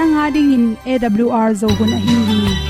nanga ding in awr zo hun a hin hi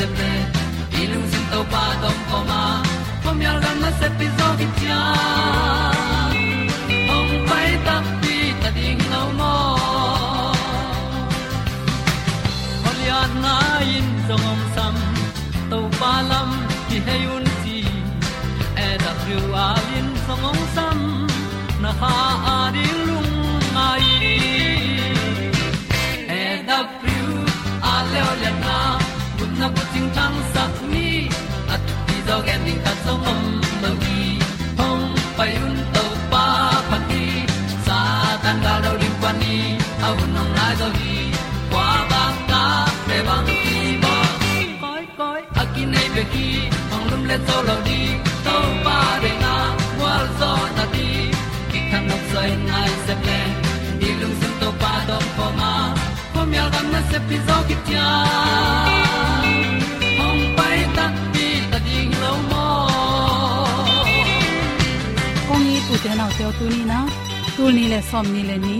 se ple i lung sin to pa tom ko ma. Pom yal gam na se pi zo gi tia gen ding ta om lo gi hong pai un to pa pa ti sa tan ga do ri pa ni au nong lai do gi kwa ba ta pe bang ti ba koi koi a ki nei be ki ong lum le zo lo di to pa de na wa zo na ti ki kan nok sai nai se ple ni sun to pa do po ma. Po mi gam na se pi zo ki te nau te tu ni na tu ni le som ni le ni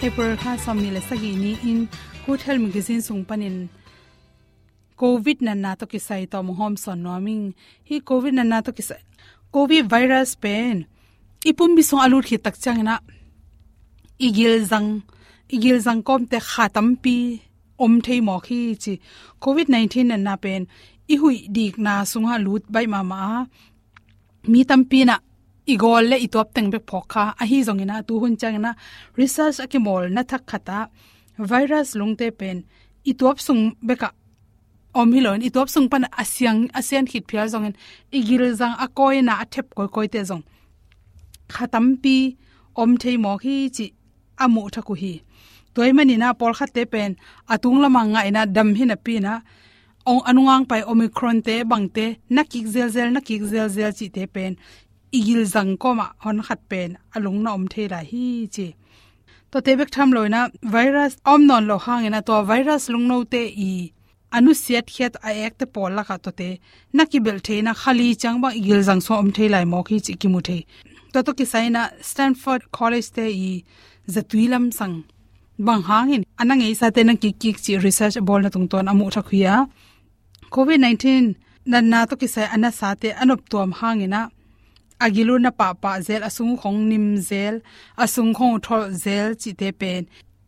paper kha som ni le sagi ni in good health magazine sung panin covid na na to ki sai to mo hom son noming hi covid na na to ki sai covid virus pen ipum bi song alut khi tak chang na igil zang igil zang kom te khatam pi om thei mo khi chi covid 19 na na pen i hui dik na sunga lut bai ma ma mi tam pi na igol le itop teng be phokha a hi zongina tu hun changna. Research akimol na thak khata. Virus lungte pen. Itop sung beka om hilon itop sung pan asyang asian hit phial zongen igil zang a koi na athep koi koi te zong. Khatam pi om thei mo hi chi amu thaku hi. Toy mani na por khat te pen. Atung lama nga ina dam hi na pi na. Ong anungang pai omicron te bangte nakik zel zel, nakik zel zel chi te pen igil zang ko ma hon khat pen alung na om the hi chi. To te bek tham loina, virus om non lo hang ina, to virus lung no te i. Anu siat khet a ek te pol la kha to te. Nakibel the na khali chang ba igil zang so om the lai mo khi chi ki mu the. To to ki saina stanford college te i zatuilam sang. Bang hangin anang ei sa te na ki ki chi research bol na tung ton amu thakhuya. Covid 19 nan na to ki sai ana sa te anop tom hangina agilu na pa pa zel, asung khong nim zel, asung khong thol zel chi te pen.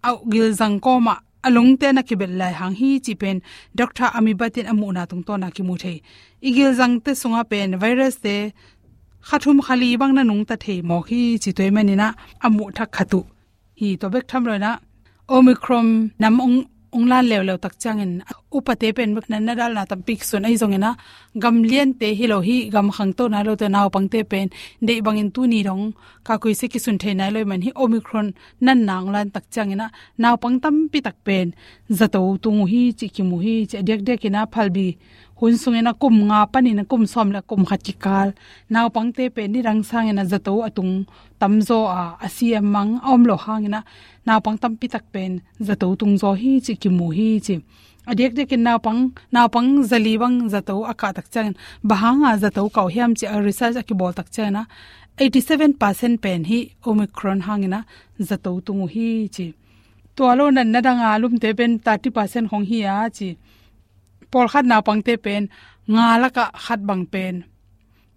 Au gil zang ko ma alung te na ki bel lai hang hi chi pen. Doctor ami batin amu na tung to na ki mu the. Igil zang te sunga pen, virus te, khathum khali bang na nung ta the mo hi chi toy mani na amu thak khatu. Hi to bek tham roi na. Omicron nam ong ong lan lew lew tak changin. Upate pen bek nan dal na tam pik sun ai zongena. Gam lien te hi lo hi, gam khang to na lo te naw pang te pen. De bangin tu ni rong. Ka koi se ki sun the nai loi man hi omicron nan nang lan tak changina naw pang tam pi tak pen. Zato tu hi, chi ki mu hi che dek dek ina phalbi hun sungena kum nga pani na kum som la kum khatikal naw pangte pe ni rang sang zato atung tamzo a asiam mang om lo naw pang tam pi tak pen zato tung zo hi chi ki mu hi chi. Adek de in naw pang naw pang zali wang zato aka tak chen bahanga zato kau hiam chi a research aki bol tak chana 87% pen hi omicron hangina zato tung hi chi. To alo nan na danga lum te pen 30% hong hi a chi. Pol khat naw pang te pen, nga la ka khat bang pen.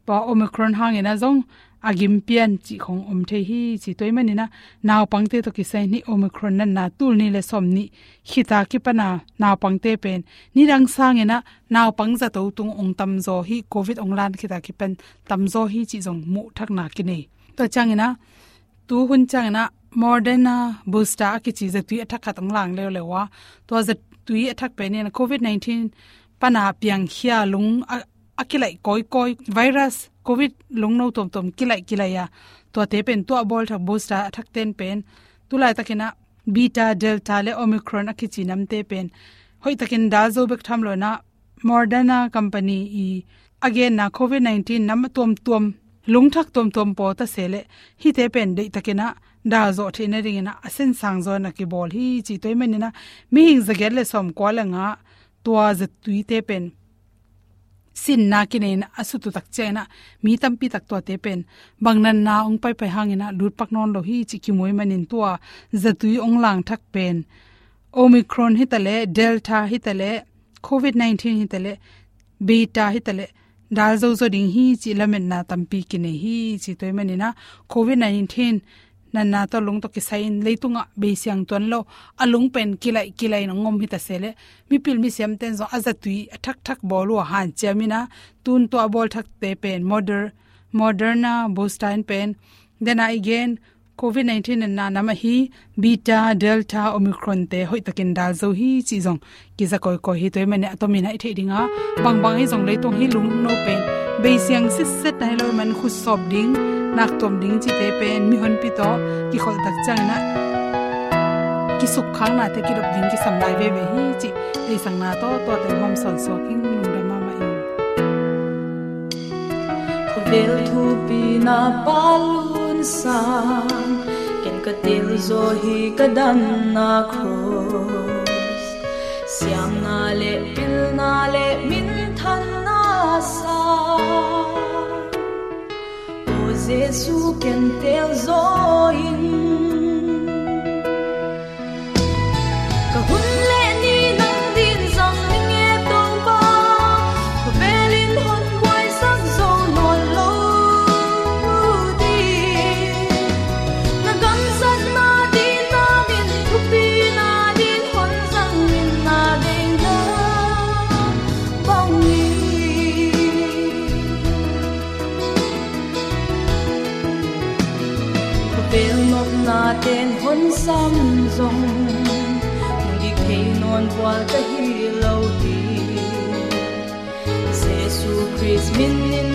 Pa omicron hangina zong agim pian chi khong om the hi chi toy mani na. Naw pangte to ki sai ni omicron na na tul ni le som ni. Khita ki pana naw pangte pen. Ni rang sang ena naw pang za to tung ong tam zo hi covid ong lan khita ki pen. Tam zo hi chi jong mu thak na ki nei to chang ena tu hun chang ena moderna, booster ki chi za tu athak khatang lang le le wa. To za tui athak pen ena covid 19 pana piang khia lung akilai koi koi virus covid long no tom tom kilai kilai ya à. to te pen to bol tha booster thak ten pen tulai takena beta, delta le omicron akichi namte pen hoi takin da zo bek tham lo na moderna company i again na covid 19 nam tom tom lung thak tom tom po ta sele hi te pen de takena da zo thina ring na asen sang zo na ki bol hi chi toy men na mi hing zagel le som ko la nga tua za tui te pen sin na kinen ne asu tu tak chena, mi tam pi tak to te pen. Bangnan na ong pai pai hangena lut pak non lo hi chi ki moi manin tua, zatui ong lang thak pen. Omicron hitale, delta hitale, covid 19 hitale, beta hitale dal zo zo ding hi chi lamen na tampi ki ne hi chi toy manina, covid 19 nan na to lung to ki sain leitunga be siang ton lo. Alung pen kilai kilai no ngom hita sele. Mi pil mi siam ten zo azatui thak thak bolu han. Chamina tun to bol thak te pen. Modern moderna bostein pen. Then again, covid 19 na nama hi, beta, delta, omicron te hoi takin dal zo hi chi jong ki za koi ko hi toy mane atomina i thedinga bang bang hi jong le tong hi lung no pen. Be siang sis set dai lo man khu sob ding nak tom ding chi te pen mi hon pi to, ki khol tak chang na. Ki suk khang na te ki rop ding ki sam lai ve ve hi chi. Te sang na to to te hom son so king lung da ma ma in vel thu pi na palun sang. Ken ka til zo hi ka dan na cross siam na le, pil na le, min than na sa. Giêsu ken tel zo in sam đi khe non qua ka hi lo ti Jesu Christ min in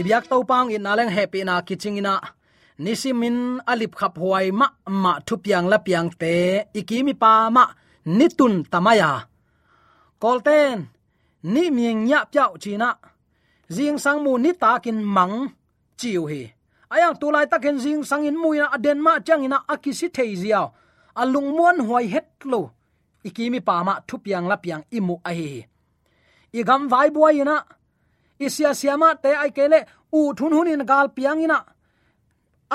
ibyak to pang in aleng happy na kiching ina nisimin alip khap huai ma ma thu piang la piang te. Ikimi pa ma nitun tamaya kolten ni mieng nya pyao china jing sang mu ni ta kin mang chiu hi ayang tulai takin jing sang in muina aden ma chang ina akisi thei ziaw alung muan huai het lo ikimi pama ma thu piang la piang imu ahi. Hi igam vai buai ina. Isia siama te ai kele u thun hunin gal piang ina.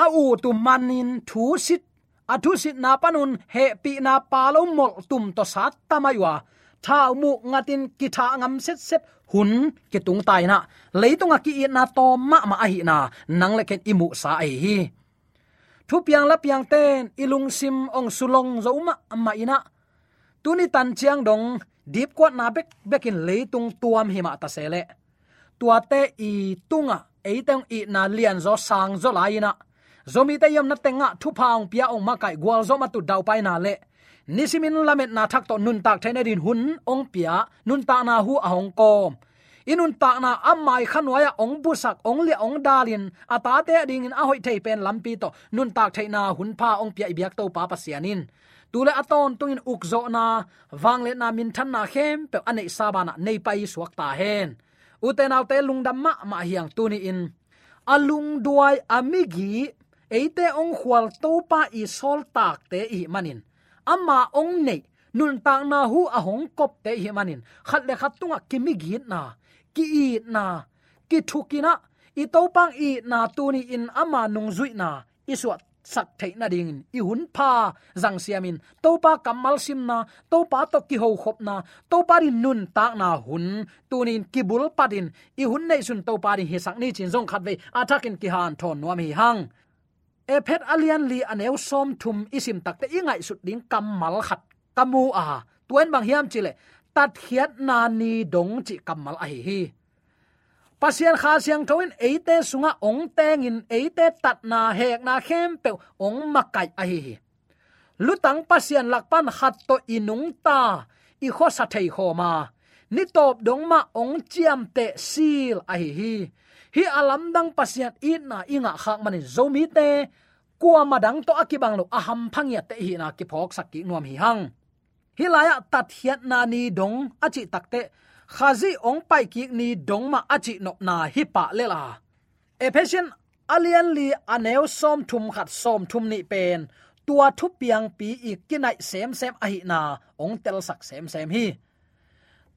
A u tu manin thu sit. A thu sit na panun he pi na palo mol tum to sat tamaywa tha mu ngatin ki tha ngam set set hun ki tung tai na. Leitunga ki na to ma ma ahi na. Nang le ken imu sa ai hi. Thu piang la piang ten ilung sim ong sulong zo ma ma ina tuni tan chiang dong deep kwat na bek, bekin leitung tuam hi ma ta sele tua te i tunga eiteng i na lian zo sang zo lai na. Zomi te yam na tenga thu phang pia ong ma kai gwal zo ma tu dau pai na le. Nisimin lamet na thak to nun tak thaina din hun, ong pia, nun ta na hu ahong kom. Inun ta na amai khanwaya ong busak ong le ong dalin ata te ding in ahoi thei pen lampi to nun tak thaina hun pha ong pia ibyak to pa pasianin tule aton tungin ukzo na wangle na min than na khem, pe anei sabana nei pai suak ta hen. Uten alte lungdam ma ma hiang tuni in. Alung duai amigi, eite ong khwal to pa i sol tak te i manin. Amma ong nei, nun tak na hu ahong kop te hi manin. Khat le khat tunga kimi gi na, ki i na, ki thukina i to pang i na tuni in ama nung zui na iswat sak thei na ding i hun pha zang siamin to pa kamal sim na to pa to ki ho khop na to pa rin nun ta na hun tunin kibul padin i hun nei sun to pa ri he sak ni chin jong khat ve atakin ki han thon nuam hi hang e phet alian li aneu som thum isim takte ingai sut ding kamal khat kamu a tuen bang hiam chile tat hiat na ni dong chi kamal a hi hi pasian kha siang thoin eite sunga ong teng in eite tat na hek na khem pe ong makai a hi lutang pasian lakpan hat to inung ta, i kho sa thei kho ma. Ni top dong ma ong chiam te sil a hi hi. Hi alam dang pasian i na inga khak manin zomi te kwa madang to akibang lo aham phangya te hi na ki phok sak ki nuam hi hang. Hilaya tat hiat na ni dong achi takte khazi ong pai ki ni dong ma achi nop na hi pa le la ephesian alian li aneu som thum khat som thum ni pen tua thu piang pi i kinai sem sem a hi na ong tel sak sem sem hi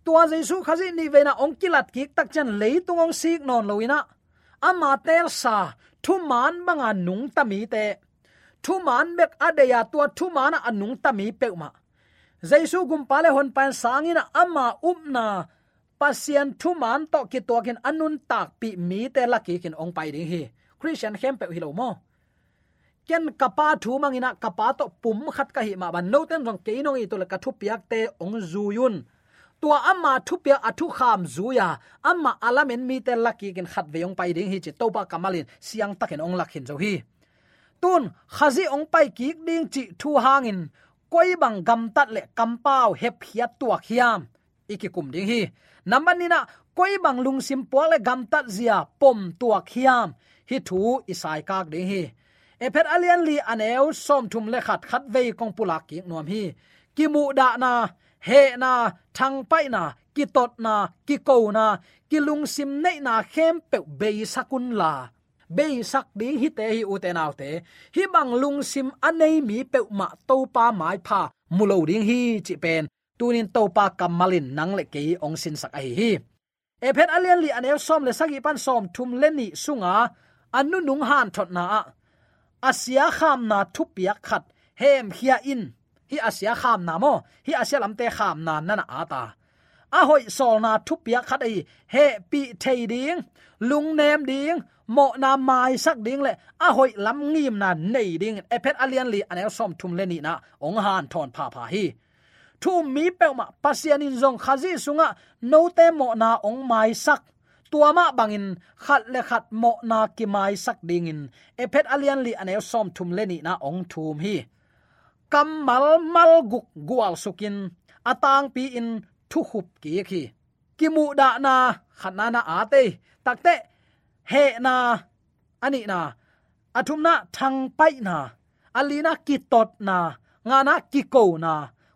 tua jesu khazi ni ve na ong kilat ki tak chan leitung ong sik non loina ama tel sa thu man banga nung tami te thu man bek adeya tua thu mana anung tami pe ma jaisu gum pale hon pan sangina ama upna pasian thu man to ki to kin anun tak pi mi te la ki kin ong pai ding hi. Christian hem pe hilo mo. Ken kapa thu mangina kapa to pum khat ka hi ma ban no ten rong ke no i to la ka thu piak te ong zuyun tua amma thu pia athu kham zuya amma alamen mi te laki kin khat ve ong pai ding hi chi to ba kamalin siang takin ong lakhin zo hi. Tun, khazi ong pai ki ding chi thu hangin. Koi bang gam tat le kampau hep hiat tua hiam iki kum ding hi number ni na koi bang lung sim po le gam tat zia pom tua khiam hi thu isai kak de hi. Ephet alian li aneu som thum le khat khat vei kong pulak ki nuam hi. Ki mu da na, he na, thang pai na, ki tot na, ki ko na, ki lung sim nei na khem pe be sakun la. Be sak di hi te hi u te naw te. Hi bang lung sim anei mi pe ma to pa mai pha. Mulo ding hi, chi pen tunin topa kamalin nang le ke ong sin sak ai hi. Ephet alian li anel som le sagi pan som thum le ni sunga anu nung han thot na asia kham na thupiak khat, hem hia in. Hi asia kham na mo, hi asia lamte kham na nana ata a hoi sol na thupiak khat ai, he pi thei ding, lung nem ding, mo na mai sak ding le. A hoi lam ngim na nei ding. Ephet alian li anel som thum le ni na, ong han thon pha pha hi thu mi pe ma pasian in zong khazi sunga no te mo na ong mai sak. Tua ma bangin, khat le khat mo na ki mai sak ding in ephet alian li ane som thum le ni na ong thum hi. Kam mal mal guk gual sukin, atang pi in thu hup ki khi ki. Mu da na khana na ate takte he na, ani na. Athum na thang pai na. Alina ki tot na ngana ki ko na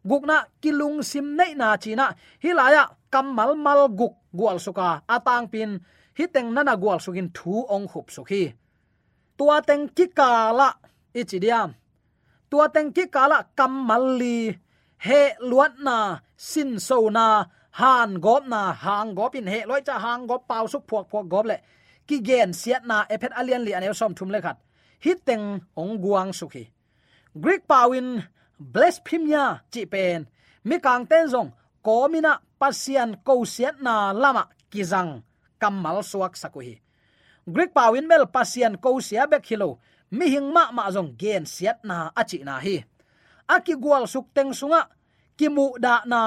gukna, kilung sim nei na china. Hilaya kamal mal guk gwal suka. Atang pin hiteng nana gwal sukin thu ong khup sukhi. Tua teng ki kala ichidiam tua teng ki kala kamal li, he luat na, sin so na, han gop na, hang gop in, he loi cha hang gop, pau suk phuak phuak gop le. Ki gen siat na ephet alian li anel som thum le khat. Hiteng ong guang sukhi. Greek pawin bless blasphemia chi pen mi kang ten zong ko mina pasian ko siat na lama kizang kamal suak sakuhi greek pawin mel pasian ko sia bek hilo mi hing ma ma zong gen siat na achi na hi. Aki gwal suk teng sunga kimu da na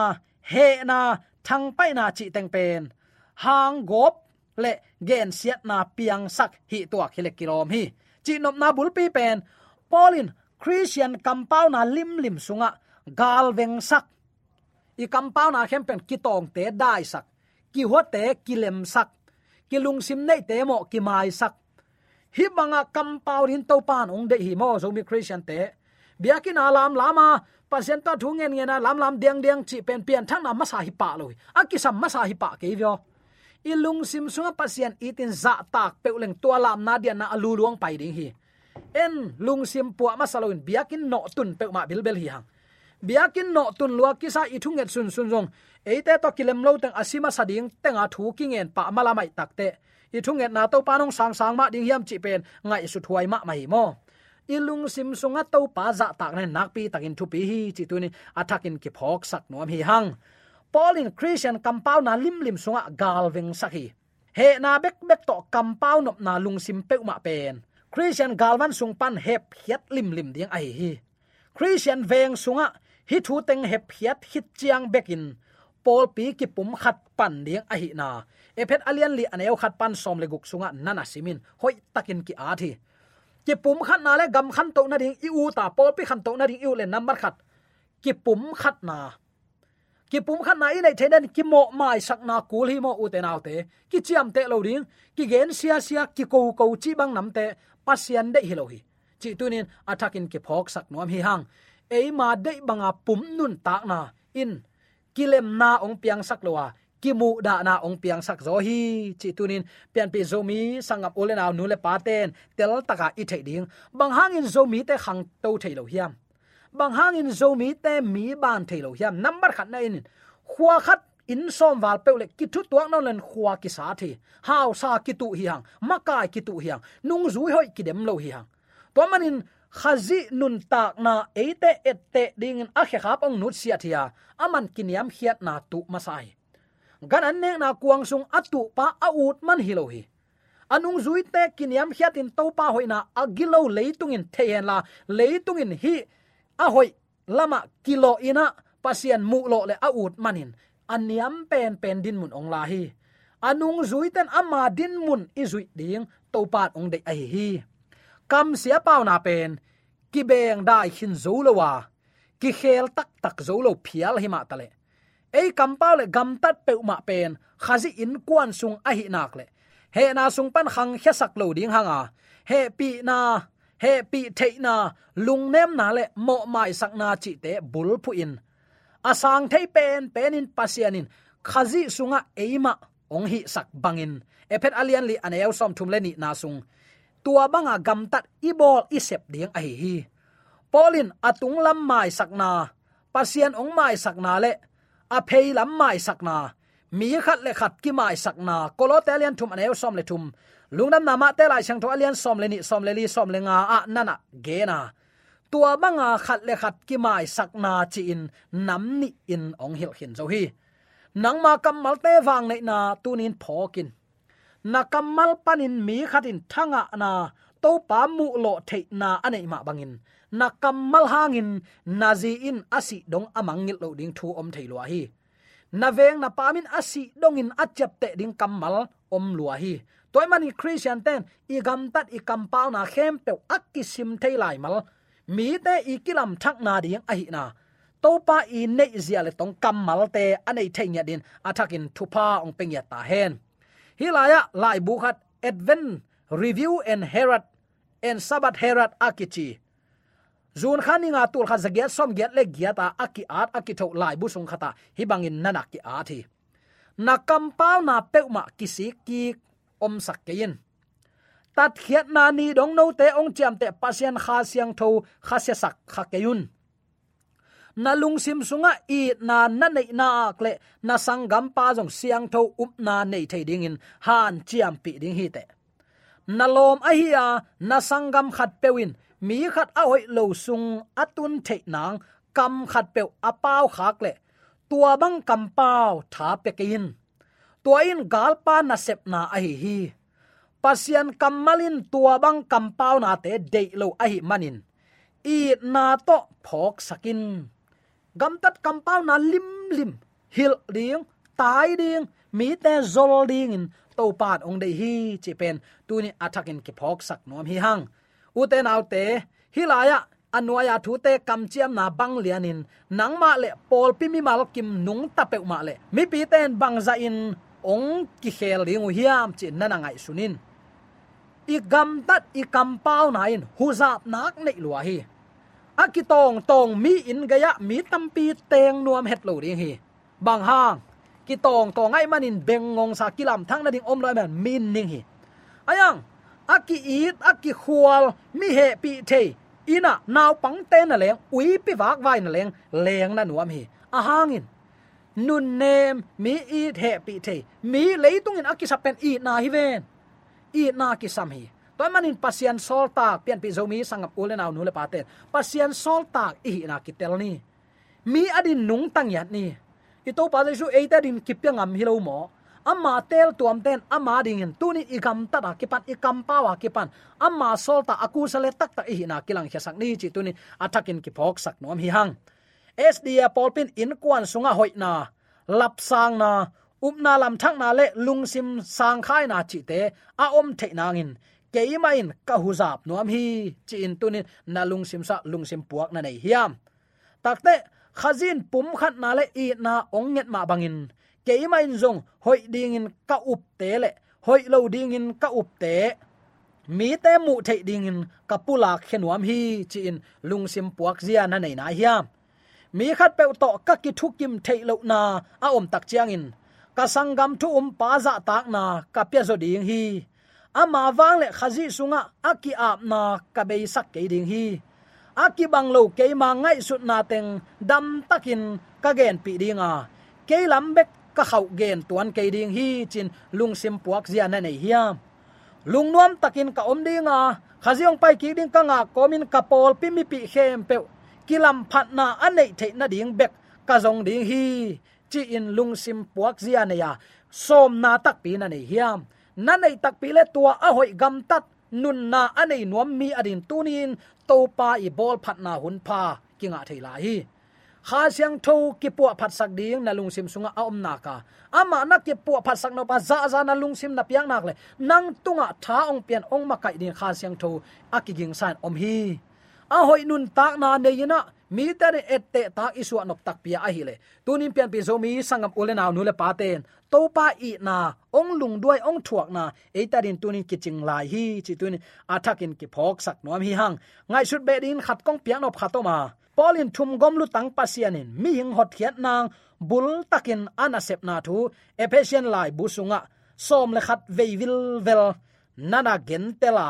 he na thang pai na chi teng pen hang gop le gen siat na piang sak hi tua khile kilom hi. Chi nop na bul pi pen polin christian compound na lim lim sunga, gal veng sak. I compound na hem pen kitong te dai sak, ki ho te ki sak, ki lung sim nei te mo ki mai sak. Hi banga compound in to pan ong de hi mo zo mi christian te. Biakin alam lama pasien ta thungen ngena lam lam diang diang chi pen pian thang na masa hi pa lo akisam masa hi pa ke vyo. Ilung sim sunga pasien itin za tak peuleng tua lam na dia na alu luang pai ding hi en lung sim puwa ma saloin. Biakin no tun pe ma bilbel hi hang. Biakin no tun lua kisa ithunget sun sun jong eite to kilem lo tang asima sading tenga thu kingen pa mala mai takte ithunget na to panong sang sang ma ding hiam chi pen. Ngai su thuai ma mai mo. Ilung sim sunga to pa za tak ne nak pi takin thu pi hi chi tu ni. Athakin ki phok sak nom hi hang. Paulin Christian compound na lim lim sunga galving sakhi he na bek bek to compound na lung sim pe ma pen christian galvan sung pan hep hiat lim lim ding ai hi. Christian veng sunga, hi thu teng hep hiat hit chiang bekin pol pi ki pum khat pan ding a hi na. Ephet alian li aneu khat pan som le guk sunga nana simin, hoi takin ki a thi. Ki pum khat na le gam khan to na ding i u ta. Pol pi khan to na ding i u le number khat. Ki pum khat na ki pum khan nai nei thenen ki mo mai sak na kul hi mo u te te. Ki chiam te lo ding, ki gen sia sia, ki ko ko chi bang nam te pasian de hi lo hi. Chi tunin attacking ki phok sak nom hi hang. Ei ma de banga pum nun tak na in. Kilem na ong piang sak lowa ki mu da na ong piang sak zo hi. Chi tunin, pian pi zomi sangap ole na nu le paten tel taka i thei ding. Bang hangin zomi te khang to thei lo hiam bang in zomi te mi ban thei lo hiam number khat na in. Khwa khat in som wal pe le ki thu tuak non len khwa ki sa thi hao sa ki tu hi hang makai ki tu hi hang nung zui hoi ki dem lo hi hang to manin khazi nun tak na eite ette ding a khe khap ong nut sia thia aman kiniam khiat na tu masai gan an nek na kuang sung atu pa a ut man hi lo hi anung zui te kiniam khiatin to pa hoina agilo leitungin theyen la leitungin hi a hoi, lama kilo ina, pasien mu lo le a ut manin. Aniam pen pen din mun ong la hi. Anung zui ten ama din mun i zui ding to pat ong de ai hi kam sia pau na pen, ki beng dai hin zo lo wa. Ki khel tak tak zo lo phial hi ma tale ei kam pau le gam tat pe ma pen khazi in kwan sung a hi nak le. He na sung pan khang khya sak lo ding hanga. He pi na he pi the na, lung nem na le mo mai sak na chi te bul phu in. Asang thei pen pasian pasianin khazi sunga eima ong hi sak bangin ephet alian li aneu som thum le ni na sung. Tua banga gam tat ibol isep ding a hi. Hi polin atung lam mai sakna pasian ong mai sakna le. A phei lam mai sakna mi khat le khat ki mai sakna kolotelian thum aneu som le thum. Lungnam nama te lai chang tho alian som le ni, som le li, som le nga a nana ge na. Tua banga khat le khat ki mai sakna chi in, nam ni in ong hil hin zo hi. Nang ma kam mal te wang nei na tunin phokin na kamal panin mi khatin thanga na, to pa mu lo the na anei ma bangin na kamal hangin nazi in asi dong amangil lo ding thu om thei lo hi na veng na pamin asi, dongin achap te ding kamal om lua hi. Toy mani christian ten, i gam tat i kam pau na khem pe akki sim thei lai mal. Mi te i kilam thak na ding a hi na. To pa i ne zia le tong kamal te anei thei din athakin thupa ong peng ya ta hen. Hilaya lai bu khat advent review and herald and sabat herald akichi zun khani nga tul kha zagia som get le gia ta aki at, aki tho lai bu sung khata. Hi bangin nana ki a thi. Na kam pau na pe ma kisi ki om sak kein tat khiat na ni dong no te ong cham te pasien kha siang tho, kha se sak kha keyun na lung sim sunga i na na nei na akle na sangam pa jong siang tho up na nei thei ding in, han chiam pi ding hi te. Na lom a hi a, na sangam khat pewin mi khat a hoi lo sung atun thei nang, kam khat pe a pau khak le. Tua bang kam pau tha pe kein tua in gal pa na sep na a hi hi. Pasian kamalin tua bang kam pau na te de lo a hi manin. I na to phok sakin. Gam tat compound na lim lim, hil ding, tai ding, mi te zol ding in, to pat ong dei hi chi pen. Tu ni attack in ki phok sak nom hi hang u te hilaya anuaya thu te kam chiam na bang lianin nangma le pol pi mi mal kim nung ta pe ma le. Mi pi ten bang za in, ong ki khel ling hiam chi nana ngai sunin i gam tat, i kam pau na in, hu zap nak nei lua hi. Akitong tong mi in gaya mi tampi teng nuam het lo ding hi bang hang ki tong tong ai manin bengong sa kilam thang na ding om loi man min ning hi. Ayang aki it aki khual, mi he pi the ina naw pang te na leng, ui pi wak vai na leng leng na nuam hi a hangin nun nem, mi it he pi the mi leitung in aki sapen i na hi ven. I na ki sam hi toy manin pasian sol tak, pian pi zomi sangap aw nu le paten pasian sol tak i na kitel ni. Mi adin nung tang yat ni. Ito pa su eita din kipyang am hilo mo amma tel tuam ten, amma dingin. Tuni igam ta da kipan, ikam pawa kipan. Amma sol ta aku sale tak ta i kilang khasak ni chi tuni. Atakin ki phok sak nom hi hang. Sda polpin in kwan sunga hoina lap sang na. Upna lam thak na le lungsim sang khai na chi te. A om the nangin. Keima in ka huzap nuam hi chi in tunin na lungsim sa lungsim puak na nei hiam. Takte khazin pum khat na le i na ong nget ma bangin ke mai zong, hoi ding in ka up te le. Hoi lo ding in ka up te. Mi te mu thei ding in kapula khenuam hi chi in lungsim puak zia na nei na hiam. Mi khat pe to ka ki thu kim thei lo na, a om tak chiang in. Ka sangam thu um pa za tak na, ka pya zo ding hi. Ama wang le khazi sunga aki ap na, ka be sak ke ding hi. Aki bang lo ke ma ngai sut na teng, dam takin ka gen pi dinga. Ke lam bek ka khau gen tuan ke ding hi chin lung sim puak zia na nei hiam. Lung nuam takin ka om dinga khaziong pai ki ding ka nga komin ka pol pi mi pi hem pe kilam phat na anei the na ding bek ka zong ding hi. Chi in lung sim puak zia na ya som na tak pi na nei hiam. Na nei tak pi le tua a hoi gam tat, nun na anei nuam mi adin tunin topa i bol phat na hun pa kinga theila hi kha siang tho ki pu phat sak ding na lung sim sunga a om na ka. Ama na ki pu phat sak no pa za za na lung sim na piang nak le. Nang tunga tha ong pian ong ma kai din kha siang tho akiging san om hi. A hoi nun tak na ne yina, mi ta ne ette ta isu anop tak pia a hi le. Tunin pian pi zo mi sangam ule na nu le pa ten. To pa i na, ong lung duai ong thuak na. E ta din tunin kiching lai hi, chi tunin athakin ki phok sak nom hi hang. Ngai sut be din khat kong pian op khatoma polin thum gom lu tang pasianin mi hing hot khiat nang, bul takin anasep na thu ephesian lai busunga som le khat veivil vel, nana gen tela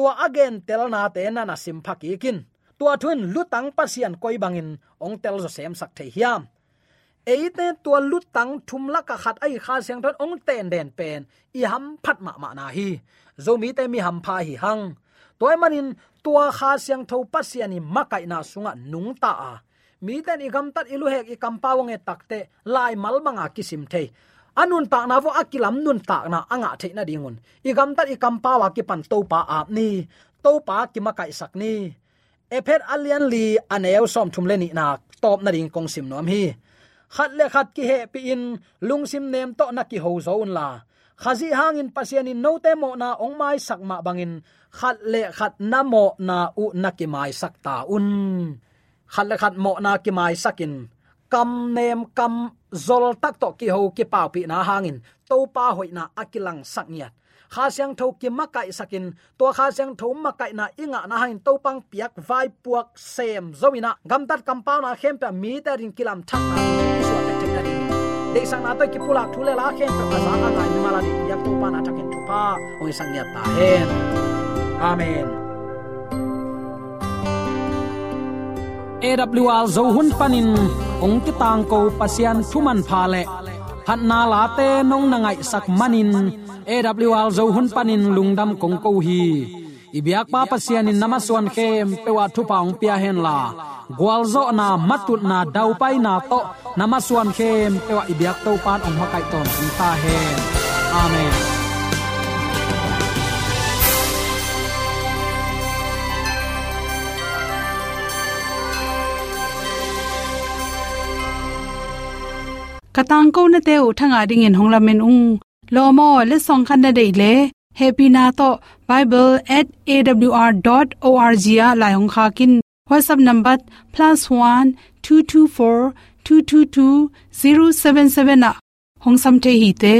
tua again tel na te nana sim phaki kin. Tua thun lutang pasian koi bangin ong tel zo sem sak the hiam. Eite tua lutang thum la ka khat ai kha seng thon ong ten den pen, i ham phat ma ma na hi. Zo mi te mi ham pha hi hang toy manin tua kha siang tho pasiani makai na sunga nung ta a. Mi ten igam tat ilu hek i kampawang e takte lai mal manga kisim the anun ta na vo akilam nun ta na anga the na dingun. Igam tat i kampawa ki pan to pa a ni. To pa ki makai sak ni. Ephet alian li aneu som thum le ni na top na ding kong sim nom hi. Khat le khat ki he pi in lung sim nem to na ki ho zo un la khazi hangin pasian in note mo na ong mai sakma bangin. Khat le khat na mo na u na ki mai sak ta un. Khat le khat mo na ki mai sakin. Kam nem kam zol tak to ki ho ki pau pi na hangin. To pa hoina akilang sak niat kha siang tho ki makai sakin. To kha siang tho makai na inga na hain to pang piak vai puak sem zomina gam tat kam pau na khem pa mi ta rin kilam thak na de sang na to ki pula thule la khen ta sa na ga ni mala ni yak to pa na thakin thu pa oi sang ya ta hen amen AWR zo hun panin ong ti tang ko pasian thuman pha le phat na la te nong na ngai sak manin AWR zo hun panin lungdam kong ko hi ibyak pa pasian in namaswan khem pewa thu paung pia hen la. Gwalzo na matut na dau pai na to namaswan khem pewa ibyak to pan ong hakai ton ta hen. Amen. Katang ko na te u thanga ding in hongla men ung. Lo mo, le song khan na dei le happy na to bible@awr.org ya la hong kha kin. Whatsapp number +1 224 222 077 na. Hong sam the hi te.